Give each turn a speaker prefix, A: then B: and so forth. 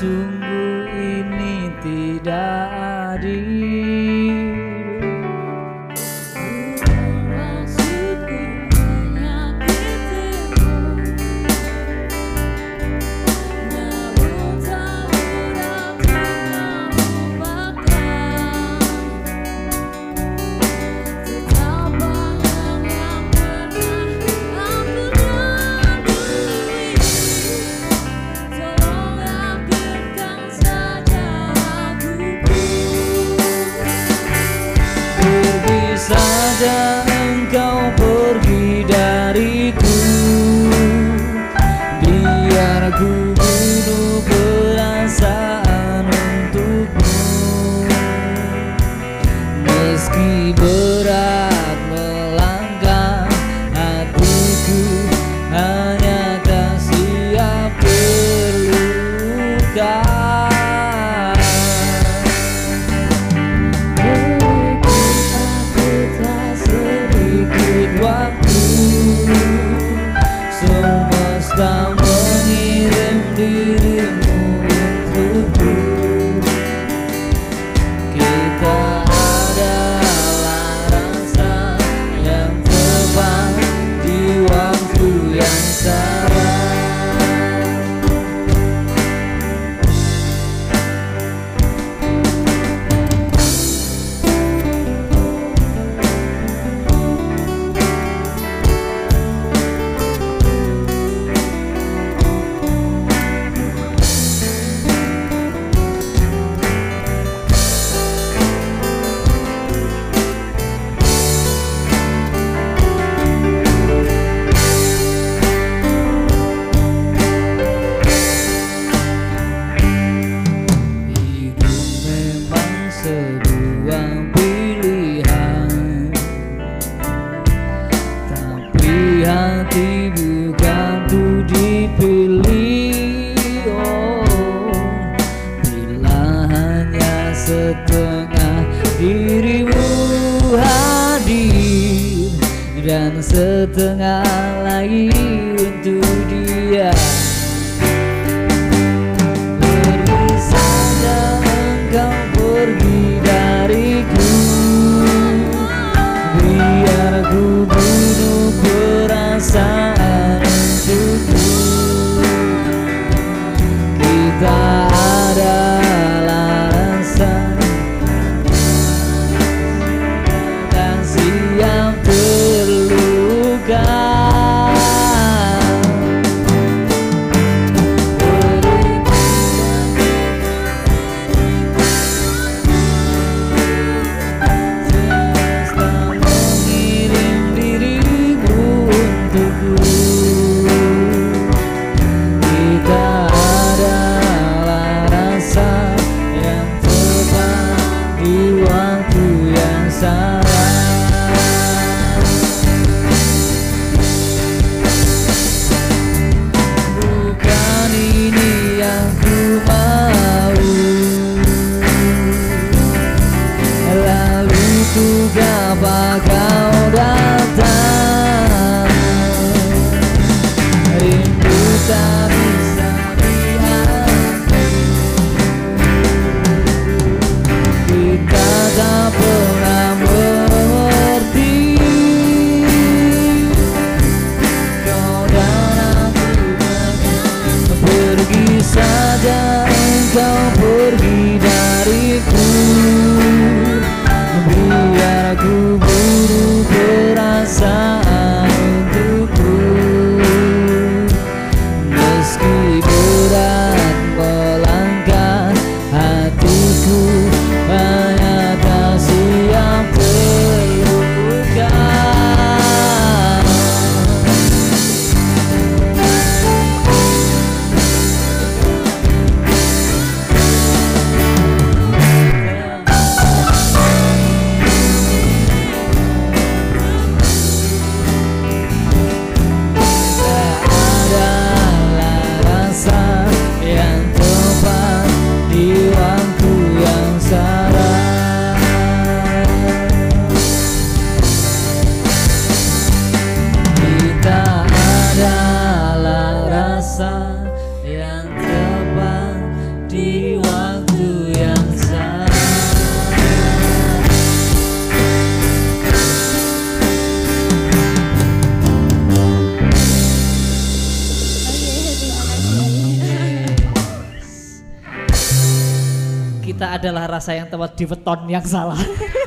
A: xuống Biar ku bunuh perasaan do, do. kamu dipilih oh, Bila hanya setengah dirimu hadir Dan setengah lain untuk dia. Pergi sana engkau pergi dari thy sana adalah rasa yang tepat di weton yang salah.